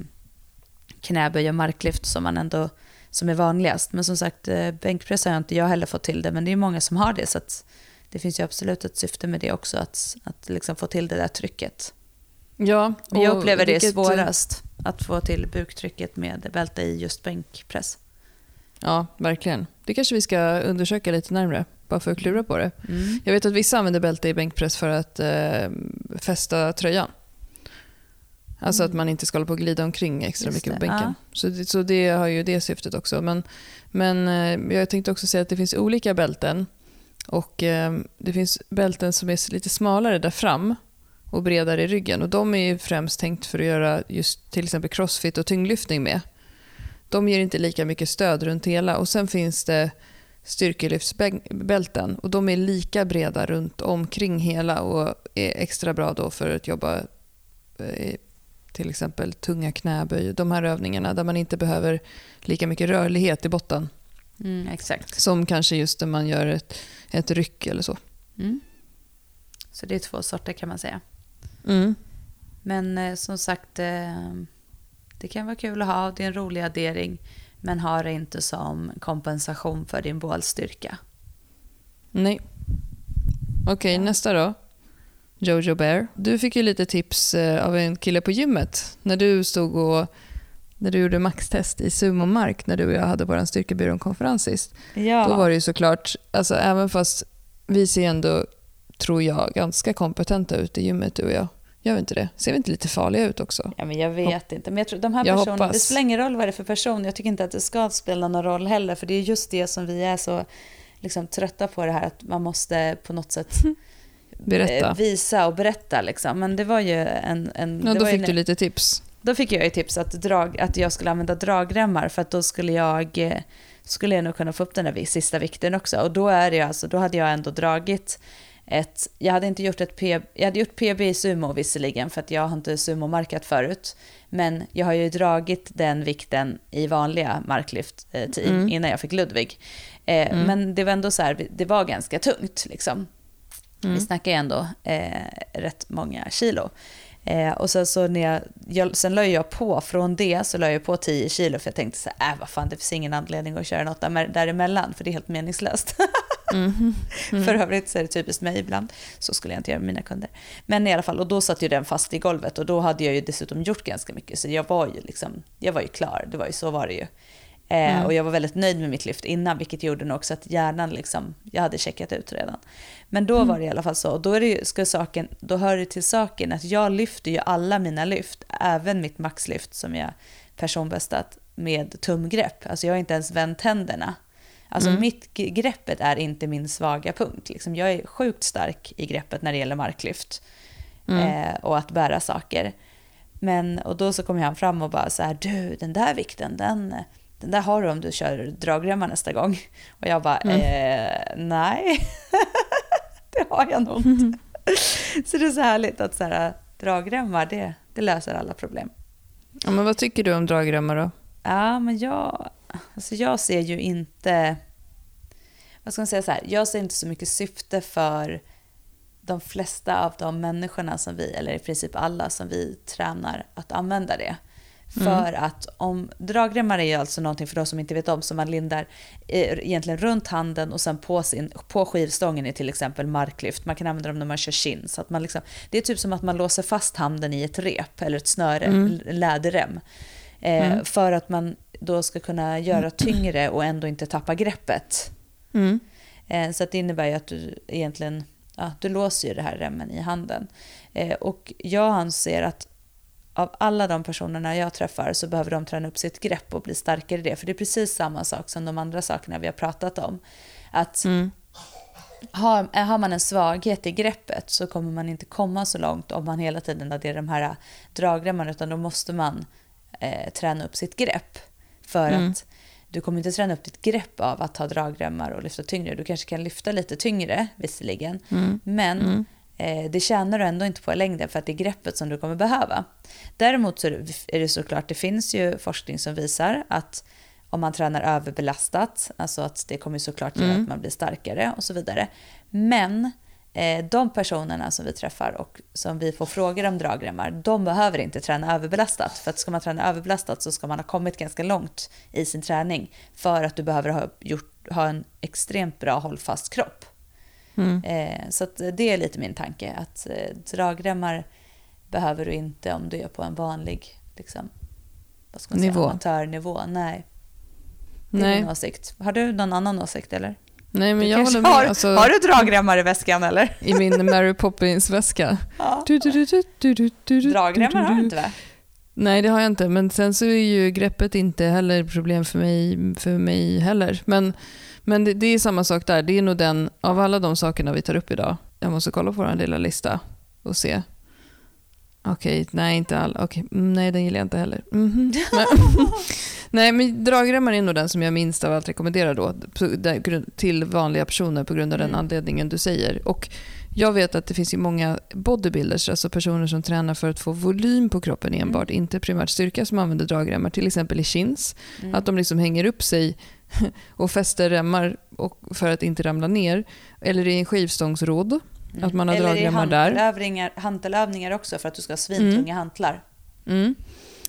knäböj och marklyft som man ändå som är vanligast. Men som sagt, eh, bänkpress har jag inte jag heller fått till det, men det är många som har det. Så det finns ju absolut ett syfte med det också, att, att liksom få till det där trycket. Ja, Men jag upplever det vilket- svårast, att få till buktrycket med bälte i just bänkpress. Ja, verkligen. Det kanske vi ska undersöka lite närmare, bara för att klura på det. Mm. Jag vet att vissa använder bälte i bänkpress för att eh, fästa tröjan. Alltså att man inte ska hålla på och glida omkring extra Mm. Just mycket på bänken. Så, det, så det har ju det syftet också. Men, men eh, jag tänkte också säga att det finns olika bälten. Och eh, Det finns bälten som är lite smalare där fram och bredare i ryggen. Och De är ju främst tänkt för att göra just till exempel crossfit och tyngdlyftning med. De ger inte lika mycket stöd runt hela. Och Sen finns det styrkelyftsbälten och de är lika breda runt omkring hela och är extra bra då för att jobba eh, till exempel tunga knäböj, de här övningarna där man inte behöver lika mycket rörlighet i botten Mm, exakt. som kanske just när man gör ett, ett ryck eller så. Mm. Så det är två sorter kan man säga. Mm. Men eh, som sagt, eh, det kan vara kul att ha. Det är en rolig addering. Men ha det inte som kompensation för din bålstyrka. Nej. Okej, nästa då. Jojo Bear. Du fick ju lite tips eh, av en kille på gymmet när du stod och när du gjorde maxtest i sumomark när du och jag hade vår styrkebyrån-konferens sist. Ja. Då var det ju såklart, alltså även fast vi ser ändå, tror jag, ganska kompetenta ut i gymmet du och jag. Gör vi inte det? Ser vi inte lite farliga ut också? Ja, men jag vet inte. Men jag tror de här Jag personerna, det spelar ingen roll vad det är för person. Jag tycker inte att det ska spela någon roll heller. För det är just det som vi är så liksom, trötta på det här. Att man måste på något sätt Berätta. eh, visa och berätta. Liksom. Men det var ju en... en Ja, då fick en- du lite tips. Då fick jag ju tips att, drag, att jag skulle använda dragremmar för att då skulle jag, eh, skulle jag nog kunna få upp den där sista vikten också. Och då, är det alltså, då hade jag ändå dragit ett, jag hade inte gjort ett P, jag hade gjort PB i sumo visserligen för att jag har inte sumomarkat förut. Men jag har ju dragit den vikten i vanliga marklyft eh, Mm. innan jag fick Ludvig. Eh, Mm. Men det var ändå så här, det var ganska tungt liksom. Mm. Vi snackar ju ändå eh, rätt många kilo. Eh, och sen så när jag, jag, sen la jag på, från det så la jag på 10 kilo för jag tänkte så här, äh, vad fan det finns ingen anledning att köra något där, däremellan för det är helt meningslöst. Mhm. Mm. För övrigt så är det typiskt mig ibland, så skulle jag inte göra med mina kunder. Men i alla fall, och då satt ju den fast i golvet och då hade jag ju dessutom gjort ganska mycket så jag var ju liksom, jag var ju klar, det var ju så var det ju. Eh, Mm. Och jag var väldigt nöjd med mitt lyft innan, vilket gjorde nog också att hjärnan liksom, jag hade checkat ut redan. Men då var det i alla fall så, och då, är det ju, ska saken, då hör det till saken att jag lyfter ju alla mina lyft, även mitt maxlyft som jag personbästat med tumgrepp. Alltså jag har inte ens vänt händerna. Alltså Mm. mitt greppet är inte min svaga punkt. Liksom jag är sjukt stark i greppet när det gäller marklyft Mm. eh, och att bära saker. Men, och då så kom han fram och bara så här, du den där vikten, den, den där har du om du kör dragremmar nästa gång. Och jag bara, Mm. eh, nej, det har jag nog inte. Så det är så härligt att så här, dragremmar, det, det löser alla problem. Ja, men vad tycker du om dragremmar då? Ja, men jag, alltså jag ser ju inte... Vad ska man säga så här? Jag ser inte så mycket syfte för de flesta av de människorna som vi, eller i princip alla som vi tränar, att använda det. För att om dragremmar är ju alltså någonting för de som inte vet om som man lindar eh, egentligen runt handen och sen på, sin, på skivstången i till exempel marklyft. Man kan använda dem när man kör kin. Så att man liksom, det är typ som att man låser fast handen i ett rep eller ett snöre, mm. läderrem. Eh, mm. För att man då ska kunna göra tyngre och ändå inte tappa greppet. Mm. Eh, så det innebär ju att du egentligen ja, du låser ju det här remmen i handen. Eh, och jag anser att av alla de personerna jag träffar så behöver de träna upp sitt grepp och bli starkare i det. För det är precis samma sak som de andra sakerna vi har pratat om. Att mm. har, har man en svaghet i greppet så kommer man inte komma så långt om man hela tiden adderar de här dragremmarna utan då måste man eh, träna upp sitt grepp. För mm. att du kommer inte träna upp ditt grepp av att ha dragremmar och lyfta tyngre. Du kanske kan lyfta lite tyngre visserligen, mm. men mm. Eh, det tjänar du ändå inte på i längden för att det är greppet som du kommer behöva. Däremot så är det såklart, det finns ju forskning som visar att om man tränar överbelastat, alltså att det kommer såklart göra mm. att man blir starkare och så vidare. Men eh, de personerna som vi träffar och som vi får frågor om dragremmar, de behöver inte träna överbelastat. För att ska man träna överbelastat så ska man ha kommit ganska långt i sin träning för att du behöver ha, gjort, ha en extremt bra hållfast kropp. Mm. Eh, så det är lite min tanke, att eh, dragremmar behöver du inte om du är på en vanlig liksom, vad ska man Nivå. säga, amatörnivå. Nej. Det är Nej. min åsikt. Har du någon annan åsikt eller? Nej, men jag håller med. Har, alltså, har du dragremmar i väskan eller? I min Mary Poppins-väska. Ja. Dragremmar har du inte va? Nej, det har jag inte. Men sen så är ju greppet inte heller problem för mig, för mig heller. Men men det, det, är samma sak där. Det är nog den, av alla de sakerna vi tar upp idag, jag måste kolla på vår lilla lista och se. Okej, okay, nej inte alla. Okay, mm, nej, den gillar jag inte heller. Mm -hmm. men, nej, men dragremmar är nog den som jag minst av allt rekommenderar då, till vanliga personer på grund av den mm. anledningen du säger. Och jag vet att det finns ju många bodybuilders, alltså personer som tränar för att få volym på kroppen enbart, mm. inte primärt styrka, som använder dragremmar, till exempel i chins. Mm. Att de liksom hänger upp sig och fäster remmar för att inte ramla ner. Eller i en skivstångsrodd, mm. att man har Eller i hantelövningar också för att du ska ha svintunga mm. hantlar. Mm.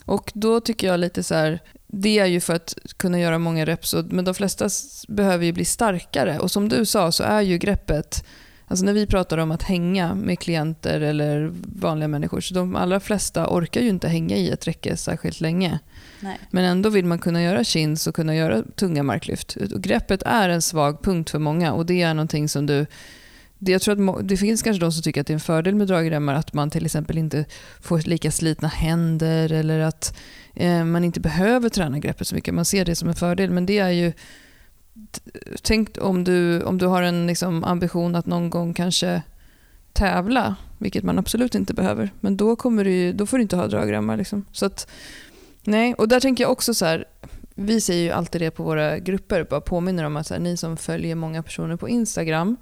Och då tycker jag lite så här, det är ju för att kunna göra många reps, men de flesta behöver ju bli starkare. Och som du sa så är ju greppet Alltså när vi pratar om att hänga med klienter eller vanliga människor, så de allra flesta orkar ju inte hänga i ett räcke särskilt länge. Nej. Men ändå vill man kunna göra chins och kunna göra tunga marklyft. Och greppet är en svag punkt för många och det är någonting som du jag tror att det finns kanske de som tycker att det är en fördel med dragremmar att man till exempel inte får lika slitna händer eller att eh, man inte behöver träna greppet så mycket. Man ser det som en fördel men det är ju tänk om du, om du har en liksom, ambition att någon gång kanske tävla, vilket man absolut inte behöver, men då, kommer du, då får du inte ha dragremmar. Liksom. Så att, nej, och där tänker jag också så här, vi säger ju alltid det på våra grupper, bara påminner om att så här, ni som följer många personer på Instagram,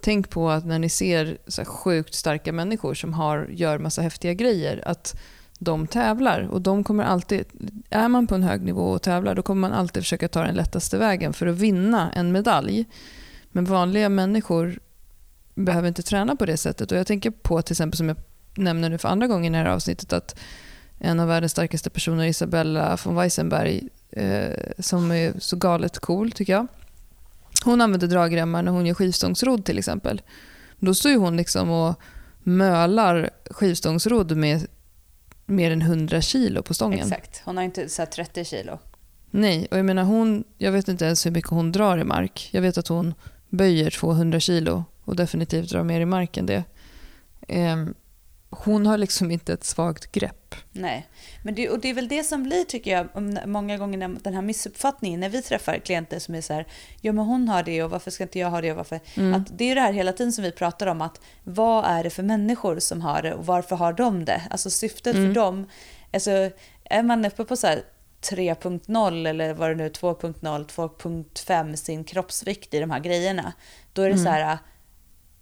tänk på att när ni ser så här, sjukt starka människor som har, gör massa häftiga grejer, att de tävlar. Och de kommer alltid, är man på en hög nivå och tävlar då kommer man alltid försöka ta den lättaste vägen för att vinna en medalj. Men vanliga människor behöver inte träna på det sättet. Och Jag tänker på till exempel som jag nämner nu för andra gången i det här avsnittet att en av världens starkaste personer, Isabella von Weissenberg, eh, som är så galet cool tycker jag. Hon använder dragremmar när hon gör skivstångsrodd till exempel. Då står hon liksom och mölar skivstångsrodd med mer än 100 kilo på stången. Exakt, hon har inte så 30 kilo. Nej, och jag menar hon, jag vet inte ens hur mycket hon drar i mark. Jag vet att hon böjer 200 kilo och definitivt drar mer i mark än det. Um, hon har liksom inte ett svagt grepp. Nej, men det, och det är väl det som blir, tycker jag, många gånger den här missuppfattningen när vi träffar klienter som är så här, ja men hon har det och varför ska inte jag ha det och varför? Mm. Att det är det här hela tiden som vi pratar om, att vad är det för människor som har det och varför har de det? Alltså syftet mm. för dem, alltså är man uppe på så 3.0 eller vad det nu är, 2.0, 2.5 sin kroppsvikt i de här grejerna, då är det mm. så här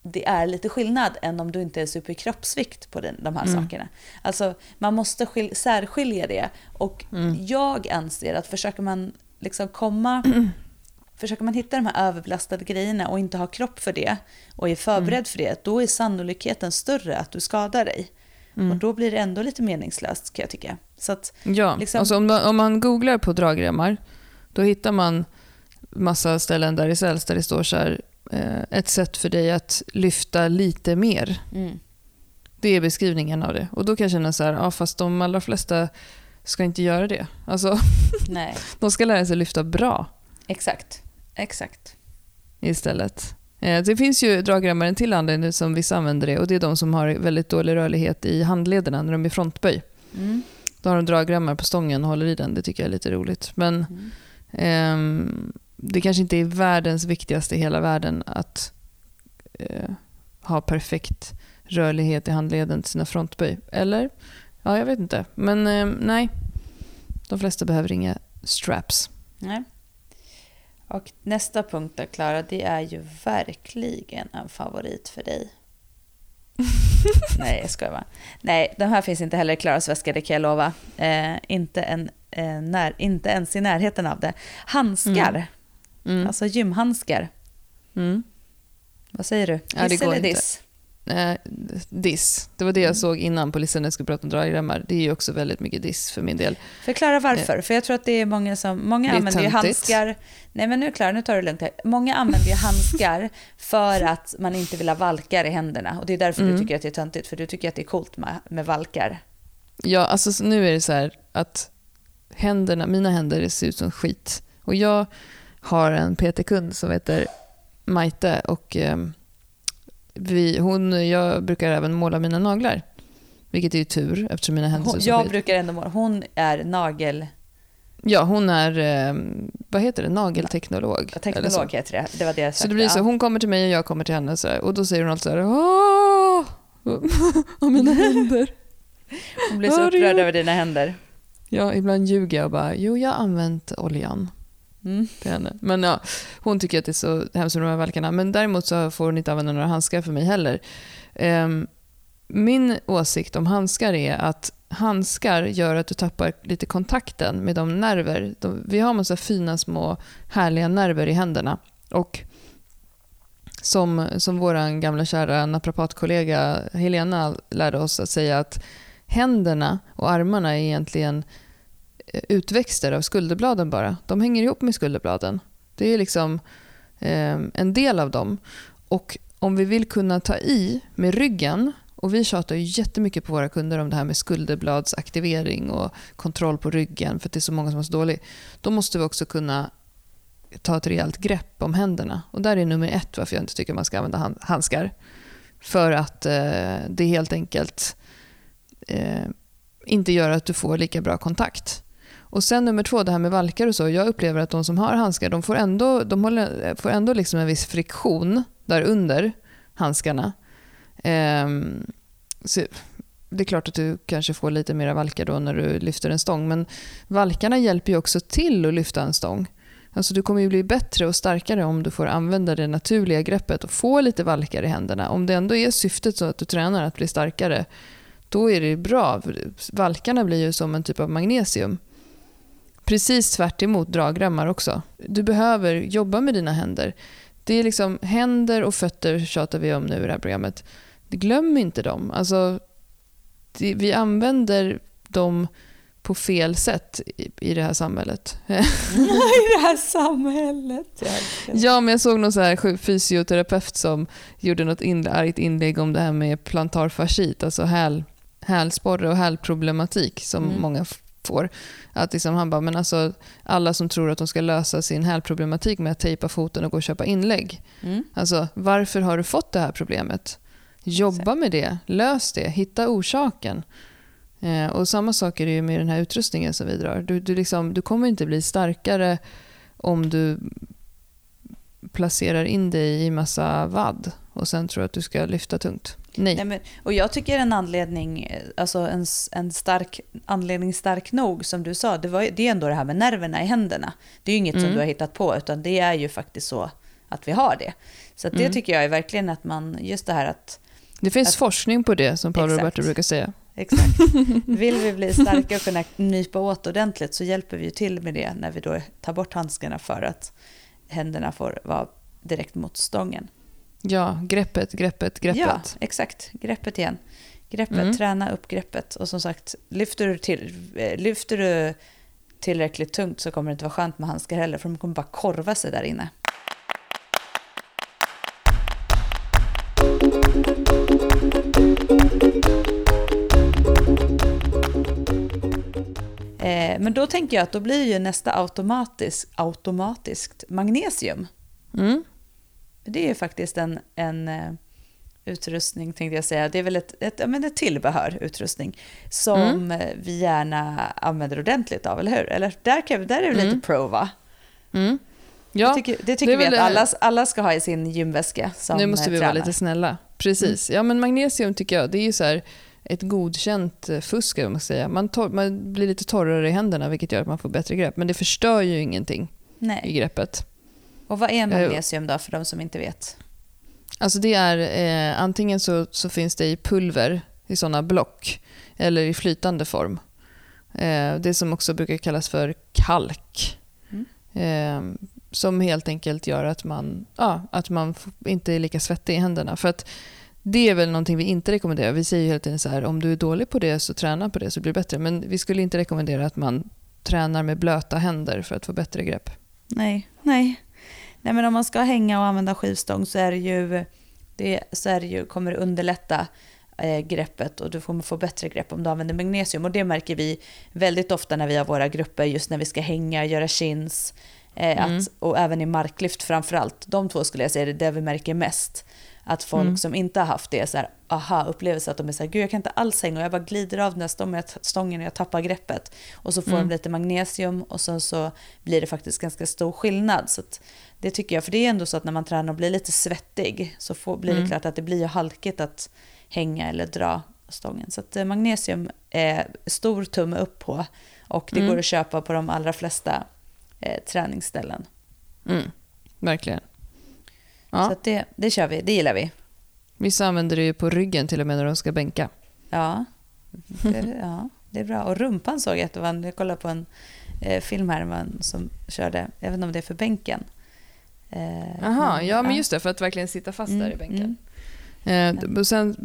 det är lite skillnad än om du inte är superkroppsvikt på den, de här mm. sakerna. Alltså man måste skil, särskilja det. Och mm. jag anser att försöker man liksom komma Försöker man hitta de här överbelastade grejerna och inte ha kropp för det och är förberedd mm. för det, då är sannolikheten större att du skadar dig. Och då blir det ändå lite meningslöst kan jag tycka. Så att, Ja, Liksom- alltså om, om man googlar på dragremmar då hittar man massa ställen där det säljs där det står så här, ett sätt för dig att lyfta lite mer. mm, Det är beskrivningen av det. Och då kan jag känna så här, ja fast de allra flesta ska inte göra det. Alltså, nej, de ska lära sig lyfta bra exakt. Exakt. istället. Eh, Det finns ju dragremmar en till anledning som vissa använder det och det är de som har väldigt dålig rörlighet i handlederna när de är frontböj. Mm. Då har de dragremmar på stången och håller i den. Det tycker jag är lite roligt. Men Mm. ehm, det kanske inte är världens viktigaste i hela världen att eh, ha perfekt rörlighet i handleden till sina frontböj. Eller? Ja, jag vet inte. Men ehm, nej, de flesta behöver inga straps. Nej. Och nästa punkt då, Klara, det är ju verkligen en favorit för dig. Nej, jag skojar bara. Nej, de här finns inte heller i Klaras väska, det kan jag lova. Eh, inte, en, eh, när, inte ens i närheten av det. Handskar, Mm. Alltså gymhandskar. Mm. Vad säger du? Ja, går eller diss? Eh, diss. Det var det jag såg innan polisen när jag skulle prata om dragremmar. Det är ju också väldigt mycket diss för min del. Förklara varför, för jag tror att det är många som... Många använder ju handskar... Nej men nu Klara, nu tar du lugnt här. Många använder ju handskar för att man inte vill ha valkar i händerna. Och det är därför Mm. du tycker att det är töntigt, för du tycker att det är coolt med, med valkar. Ja, alltså så nu är det så här att händerna, mina händer ser ut som skit. Och jag har en PT-kund som heter Maite och ehm, vi, hon, jag brukar även måla mina naglar. Vilket är ju tur eftersom mina händer Hon, jag brukar ändå måla. Hon är nagel... Ja, hon är, ehm, vad heter det, nagelteknolog. så. Teknolog heter det. Det var det jag Så sökte. det blir så, Ja. hon kommer till mig och jag kommer till henne så här, och då säger hon alltid så här, åh, mina händer. Hon blir så upprörd över dina händer. Ja, ibland ljuger jag och bara, jo jag har använt oljan. Mm. till henne. Men ja, hon tycker att det är så hemskt med de här valkarna. Men däremot så får hon inte använda några handskar för mig heller. Ehm, min åsikt om handskar är att handskar gör att du tappar lite kontakten med de nerver. De, vi har massa fina små härliga nerver i händerna. Och som, som vår gamla kära naprapatkollega Helena lärde oss att säga att händerna och armarna är egentligen utväxter av skulderbladen bara. De hänger ihop med skulderbladen. Det är liksom eh, en del av dem. Och om vi vill kunna ta i med ryggen, och vi tjatar ju jättemycket på våra kunder om det här med skulderbladsaktivering och kontroll på ryggen för att det är så många som är så dålig. Då måste vi också kunna ta ett rejält grepp om händerna. Och där är nummer ett varför jag inte tycker man ska använda handskar. För att eh, det helt enkelt eh, inte gör att du får lika bra kontakt. Och sen nummer två, det här med valkar och så. Jag upplever att de som har handskar, de får ändå, de håller, får ändå liksom en viss friktion där under handskarna. Ehm, så det är klart att du kanske får lite mera valkar då när du lyfter en stång, men valkarna hjälper ju också till att lyfta en stång. Alltså du kommer ju bli bättre och starkare om du får använda det naturliga greppet och få lite valkar i händerna. Om det ändå är syftet så att du tränar att bli starkare, då är det bra. Valkarna blir ju som en typ av magnesium. Precis tvärt dragremmar också. Du behöver jobba med dina händer. Det är liksom händer och fötter tjatar vi om nu i det här programmet. Glöm inte dem. Alltså, det, vi använder dem på fel sätt i, i det här samhället. I det här samhället. Ja, men jag såg någon så här fysioterapeut som gjorde något in, argt inlägg om det här med plantarfascit, alltså häl, hälsporre och hälproblematik som Mm. många får. Att liksom han bara, men alltså alla som tror att de ska lösa sin hälproblematik med att tejpa foten och gå och köpa inlägg. Mm. Alltså, varför har du fått det här problemet? Jobba med det, lös det, hitta orsaken. Eh, och samma sak är det ju med den här utrustningen som vi drar. Du, du, liksom, du kommer inte bli starkare om du placerar in dig i massa vadd och sen tror att du ska lyfta tungt. Nej. Nej, men, och jag tycker en anledning, alltså en, en stark anledning stark nog som du sa, det, var, det är ändå det här med nerverna i händerna. Det är ju inget som Mm. du har hittat på, utan det är ju faktiskt så att vi har det. Så det Mm. tycker jag är verkligen att man, just det här att, Det finns Att- forskning på det som Paolo. Roberto brukar säga. exakt, vill vi bli starka och kunna nypa åt ordentligt så hjälper vi ju till med det när vi då tar bort handskarna för att händerna får vara direkt mot stången. Ja, greppet, greppet, greppet. Ja, exakt. Greppet igen. Greppet, Mm. träna upp greppet. Och som sagt, lyfter du, till, eh, lyfter du tillräckligt tungt så kommer det inte vara skönt med handskar heller för de kommer bara korva sig där inne. Eh, men då tänker jag att då blir ju nästa automatisk, automatiskt magnesium. Mm. Det är ju faktiskt en, en eh, utrustning, tänkte jag säga. Det är väl ett, ett, ja, men ett tillbehör, utrustning, som Mm. vi gärna använder ordentligt av, eller hur? Eller där, kan, där är det Mm. lite pro, va? Mm. Ja, det tycker, det tycker det vi att alla, alla ska ha i sin gymväska som nu måste vi vara tränar. lite snälla. Precis. Ja, men magnesium tycker jag, det är ju så här ett godkänt fusk, man säga. Man, tor- man blir lite torrare i händerna, vilket gör att man får bättre grepp. Men det förstör ju ingenting i Nej. greppet. Och vad är magnesium då, för de som inte vet? Alltså det är, eh, antingen så, så finns det i pulver, i sådana block, eller i flytande form. Eh, det som också brukar kallas för kalk. Mm. Eh, som helt enkelt gör att man, ja, att man inte är lika svettig i händerna. För att det är väl någonting vi inte rekommenderar. Vi säger ju hela tiden så här, om du är dålig på det så träna på det så blir det bättre. Men vi skulle inte rekommendera att man tränar med blöta händer för att få bättre grepp. Nej, nej. Nej, men om man ska hänga och använda skivstång så är det ju, det, så är det ju, kommer det underlätta eh, greppet och du kommer få bättre grepp om du använder magnesium. Och det märker vi väldigt ofta när vi har våra grupper, just när vi ska hänga, göra chins, eh, Mm. att, och även i marklyft framför allt. De två skulle jag säga är det vi märker mest. Att folk Mm. som inte har haft det, så här, aha, upplevelse att de är så här, gud jag kan inte alls hänga och jag bara glider av den här stången, stången och jag tappar greppet. Och så får Mm. de lite magnesium och sen så blir det faktiskt ganska stor skillnad. Så det tycker jag, för det är ändå så att när man tränar och blir lite svettig så får, blir det Mm. klart att det blir halkigt att hänga eller dra stången. Så att eh, magnesium är stor tumme upp på och det Mm. går att köpa på de allra flesta eh, träningsställen. Mm. Verkligen. Så Ja. att det, det kör vi, det gillar vi. Vissa använder det ju på ryggen till och med när de ska bänka. Ja, det, ja, det är bra. Och rumpan såg jag att det var, jag kollade på en eh, film här man som körde, jag vet inte om det är för bänken. Eh, Jaha, ja men ja. just det, för att verkligen sitta fast där i Mm, bänken. mm. Eh, och sen,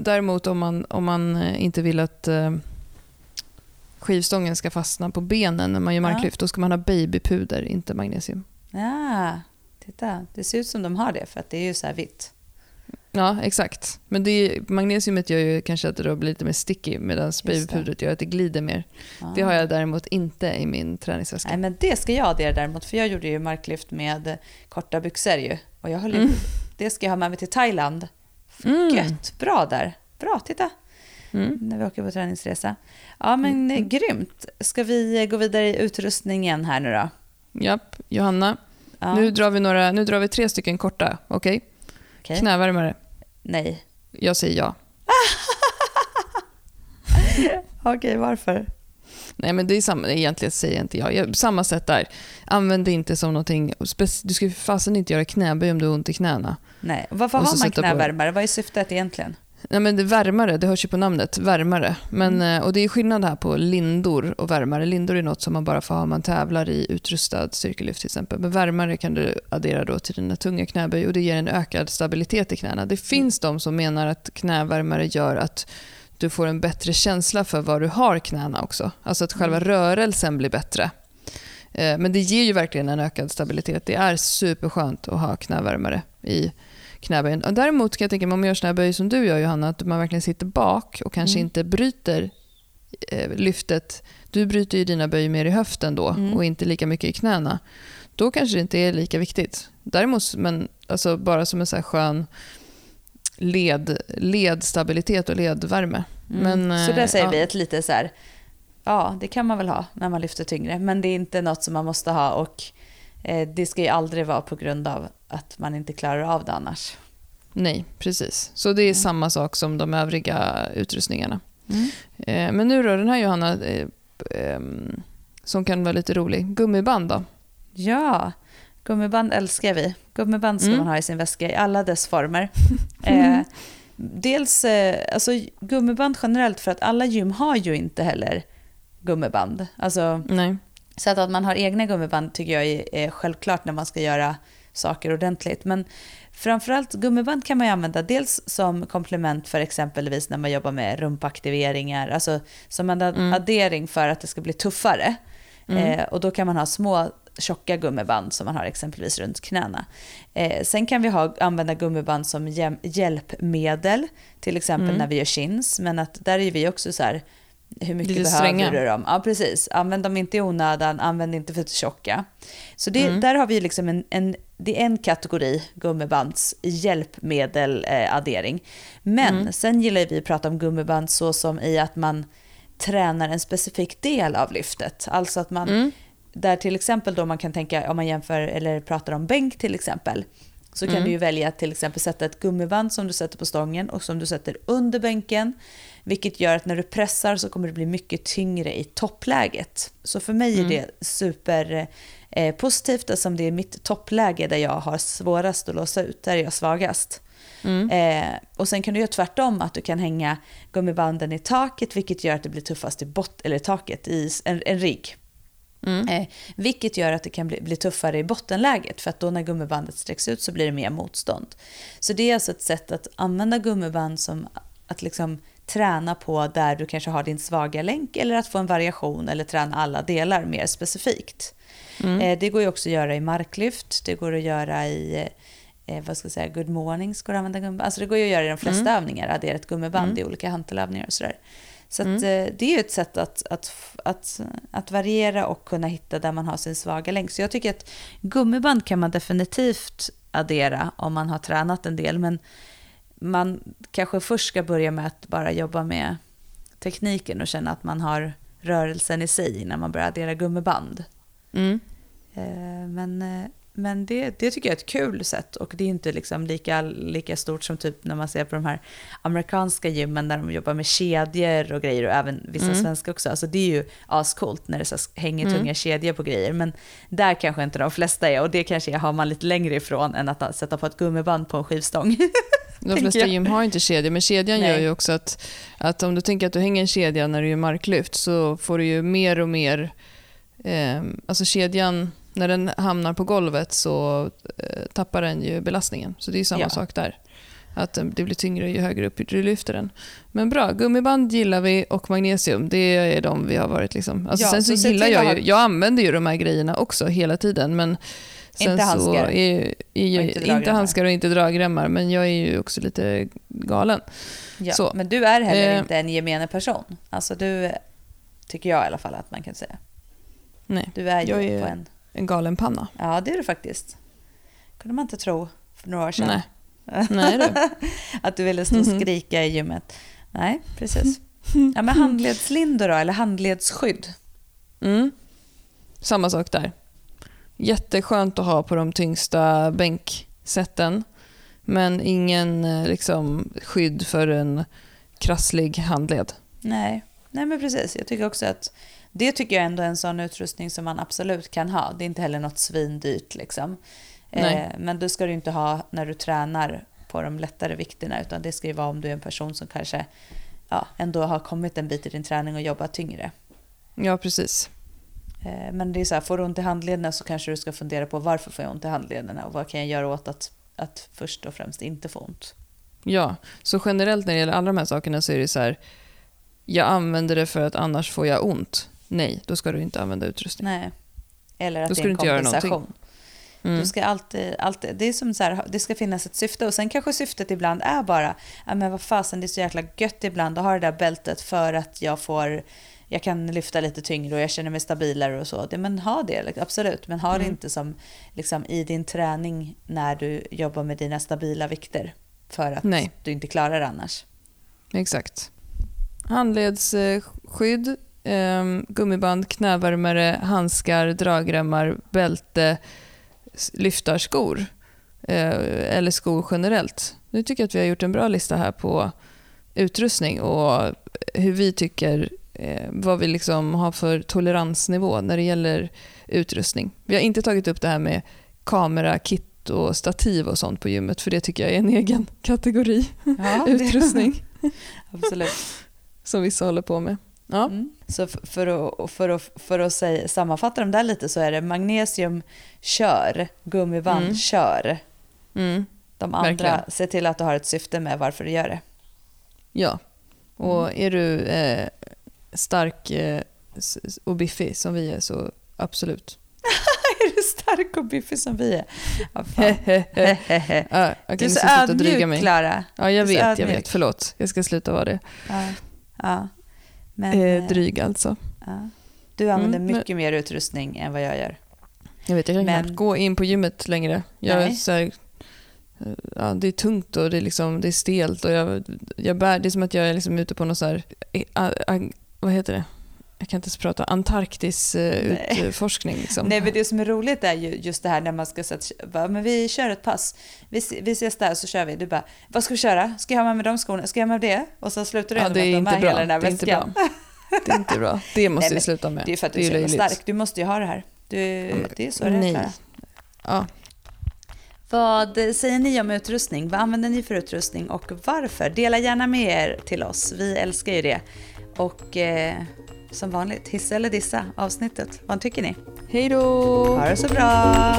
däremot om man, om man eh, inte vill att eh, skivstången ska fastna på benen när man gör Ja. marklyft, då ska man ha babypuder, inte magnesium. Ja, titta. Det ser ut som de har det för att det är ju så här vitt. Ja, exakt. Men det, magnesiumet gör ju kanske att det blir lite mer sticky medan babypudret gör att det glider mer. Ja. Det har jag däremot inte i min träningsväska. Nej, men det ska jag addera däremot, för jag gjorde ju marklyft med korta byxor ju. Och jag höll ju, Mm. det ska jag ha med mig till Thailand. Mm. Gött, bra där. Bra, titta. Mm. När vi åker på träningsresa. Ja, men eh, grymt. Ska vi gå vidare i utrustningen här nu då? Japp, Johanna. Ja, Nu, drar vi några, nu drar vi tre stycken korta, okej? okej. Knävärmare. Nej. Jag säger ja. Okej, varför? Nej, men det är samma, egentligen säger jag inte jag. jag. Samma sätt där. Använd det inte som någonting... Du ska ju fasen inte göra knäböj om du har ont i knäna. Nej. Varför har man knävärmare? Vad är syftet egentligen? Nej, men det är värmare, det hörs ju på namnet. Värmare. Men, eh, och det är skillnad här på lindor och värmare. Lindor är något som man bara får ha om man tävlar i utrustad styrkelyft till exempel. Men värmare kan du addera då till dina tunga knäböj och det ger en ökad stabilitet i knäna. Det finns de som menar att knävärmare gör att du får en bättre känsla för var du har knäna också. Alltså att själva rörelsen blir bättre. Eh, Men det ger ju verkligen en ökad stabilitet. Det är superskönt att ha knävärmare i knäböjen. Däremot kan jag tänka mig om man gör såna här böj som du gör Johanna, att man verkligen sitter bak och kanske Mm. inte bryter eh, lyftet. Du bryter ju dina böj mer i höften då Mm. och inte lika mycket i knäna. Då kanske det inte är lika viktigt. Däremot, men alltså bara som en så här skön led, ledstabilitet och ledvärme. Mm. Men, så eh, där säger ja. vi ett lite så här, ja det kan man väl ha när man lyfter tyngre, men det är inte något som man måste ha och eh, det ska ju aldrig vara på grund av att man inte klarar av det annars. Nej, precis. Så det är Mm. samma sak som de övriga utrustningarna. Eh, men nu då, den här Johanna, eh, ehm, som kan vara lite rolig. Gummiband då? Ja, gummiband älskar vi. Gummiband ska Mm. man ha i sin väska i alla dess former. eh, dels eh, alltså, gummiband generellt för att alla gym har ju inte heller gummiband. Alltså, Nej. Så att, att man har egna gummiband tycker jag är, självklart när man ska göra saker ordentligt. Men framförallt gummiband kan man ju använda dels som komplement för exempelvis när man jobbar med rumpaktiveringar, alltså som en Mm. addering för att det ska bli tuffare. Eh, och då kan man ha små tjocka gummiband som man har exempelvis runt knäna. Eh, sen kan vi ha, använda gummiband som hjälpmedel, till exempel Mm. när vi gör chins, men att där är vi också så här, hur mycket behöver stränga. du dem? Ja, precis. Använd dem inte i onödan, använd inte för tjocka. Så det, Mm. där har vi liksom en, en, det är en kategori gummibands hjälpmedel-addering. Men Mm. sen gillar vi att prata om gummiband så som i att man tränar en specifik del av lyftet. Alltså att man, Mm. där till exempel då man kan tänka, om man jämför eller pratar om bänk till exempel, så kan Mm. du ju välja att till exempel sätta ett gummiband som du sätter på stången och som du sätter under bänken. Vilket gör att när du pressar så kommer det bli mycket tyngre i toppläget. Så för mig är det super eh, positivt eftersom det är mitt toppläge där jag har svårast att låsa ut, där är jag svagast. Mm. Eh, och sen kan du göra tvärtom, att du kan hänga gummibanden i taket vilket gör att det blir tuffast i bot eller taket i en, en rigg. Mm. Eh, vilket gör att det kan bli, bli tuffare i bottenläget för att då när gummibandet sträcks ut så blir det mer motstånd. Så det är alltså ett sätt att använda gummiband som att liksom träna på där du kanske har din svaga länk eller att få en variation eller träna alla delar mer specifikt. Mm. Eh, det går ju också att göra i marklyft, det går att göra i eh, vad ska jag säga, good mornings går att använda gummiband. Alltså det går ju att göra i de flesta Mm. övningar, addera ett gummiband Mm. i olika hantelövningar och sådär. Så att, Mm. eh, det är ju ett sätt att, att, att, att variera och kunna hitta där man har sin svaga länk. Så jag tycker att gummiband kan man definitivt addera om man har tränat en del. Men man kanske först ska börja med att bara jobba med tekniken och känna att man har rörelsen i sig innan man börjar addera gummiband. Mm. Eh, Men, eh, men det, det tycker jag är ett kul sätt och det är inte liksom lika, lika stort som typ när man ser på de här amerikanska gymmen där de jobbar med kedjor och grejer och även vissa Mm. svenska också. Alltså det är ju ascoolt när det så hänger Mm. tunga kedjor på grejer men där kanske inte de flesta är och det kanske har man lite längre ifrån än att sätta på ett gummiband på en skivstång. De flesta gym har inte kedja, men kedjan Nej. gör ju också att, att om du tänker att du hänger en kedja när du gör marklyft så får du ju mer och mer, eh, alltså kedjan, när den hamnar på golvet så eh, tappar den ju belastningen. Så det är samma Ja. sak där. Att eh, det blir tyngre ju högre upp du lyfter den. Men bra, gummiband gillar vi och magnesium, det är de vi har varit liksom. Alltså Ja, sen så, så gillar jag ju, jag använder ju de här grejerna också hela tiden men sen Inte handskar. är jag, Och inte inte, handskar och inte dragremmar men jag är ju också lite galen. Ja, Så. Men du är heller Eh. inte en gemene person. Alltså du, tycker jag i alla fall att man kan säga. Nej, Du är ju Jag är- på en... en galen panna. Ja, det är du faktiskt. kunde man inte tro för några år sedan. Nej. Nej du. Att du ville stå och skrika i gymmet. Nej, precis. Ja, men handledslindor då, eller handledsskydd. Mm. Samma sak där. Jätteskönt att ha på de tyngsta bänksätten. Men ingen eh, liksom, skydd för en krasslig handled. Nej. Nej, men precis. Jag tycker också att det tycker jag ändå är en sån utrustning som man absolut kan ha. Det är inte heller något svindyrt liksom. Eh, men det ska du inte ha när du tränar på de lättare vikterna utan det ska ju vara om du är en person som kanske ja, ändå har kommit en bit i din träning och jobbat tyngre. Ja, precis. Eh, Men det är så här, får du ont i handlederna så kanske du ska fundera på varför får jag ont i handlederna och vad kan jag göra åt att, att först och främst inte få ont. Ja, så generellt när det gäller alla de här sakerna så är det så här. Jag använder det för att annars får jag ont. Nej, då ska du inte använda utrustning. Nej. Eller att Då det ska är en kompensation. Mm. Du ska alltid, alltid, det är som så här, det ska finnas ett syfte och sen kanske syftet ibland är bara, ja men vad fasen det är så jäkla gött ibland att ha det där bältet för att jag får, jag kan lyfta lite tyngre och jag känner mig stabilare och så. Men ha det, liksom, absolut, men ha det Mm. inte som liksom, i din träning när du jobbar med dina stabila vikter för att Nej. du inte klarar det annars. Exakt. Handledsskydd, eh, gummiband, knävärmare, handskar, dragremmar, bälte, lyftarskor eh, eller skor generellt. Nu tycker jag att vi har gjort en bra lista här på utrustning och hur vi tycker eh, vad vi liksom har för toleransnivå när det gäller utrustning. Vi har inte tagit upp det här med kamera, kit och stativ och sånt på gymmet för det tycker jag är en egen kategori Ja, utrustning absolut. som vissa håller på med. Ja. Mm. Så för att, för att, för att säga, sammanfatta dem där lite så är det magnesium, kör, gummiband, Mm. kör. Mm. De andra, Verkligen. se till att du har ett syfte med varför du gör det. Ja. Och Mm. är du eh, stark eh, och biffig som vi är så absolut. är du stark och biffig som vi är? Ja, fan. ja, jag Du är så ödmjuk, mig. Klara. Ja, jag vet, jag vet. Förlåt. Jag ska sluta vara det. Ja. Ja. Men, Eh, eh, dryg alltså. ja. Du använder Mm, men- mycket mer utrustning än vad jag gör. Jag vet, jag kan Men- knappt gå in på gymmet längre. Jag är så här, eh, ja, det är tungt och det är, liksom, det är stelt. Och jag, jag bär, det är som att jag är liksom ute på någon så här, vad heter det? Jag kan inte ens prata. Antarktis eh, Nej. utforskning. Liksom. Nej, men det som är roligt är ju just det här när man ska säga att men vi kör ett pass. Vi, vi ses där så kör vi. Du bara, vad ska vi köra? Ska jag ha med mig de skorna? Ska jag ha med det? Och så slutar det ja, ändå med att inte de har bra. hela den där Det väskan. bra. Det är inte bra. Det måste Nej, vi sluta med. Det är för att du är så stark. Du måste ju ha det här. Du, men det är så det är. Ja. Vad säger ni om utrustning? Vad använder ni för utrustning och varför? Dela gärna med er till oss. Vi älskar ju det. Och eh, som vanligt, hissa eller dissa avsnittet. Vad tycker ni? Hej då! Ha det så bra!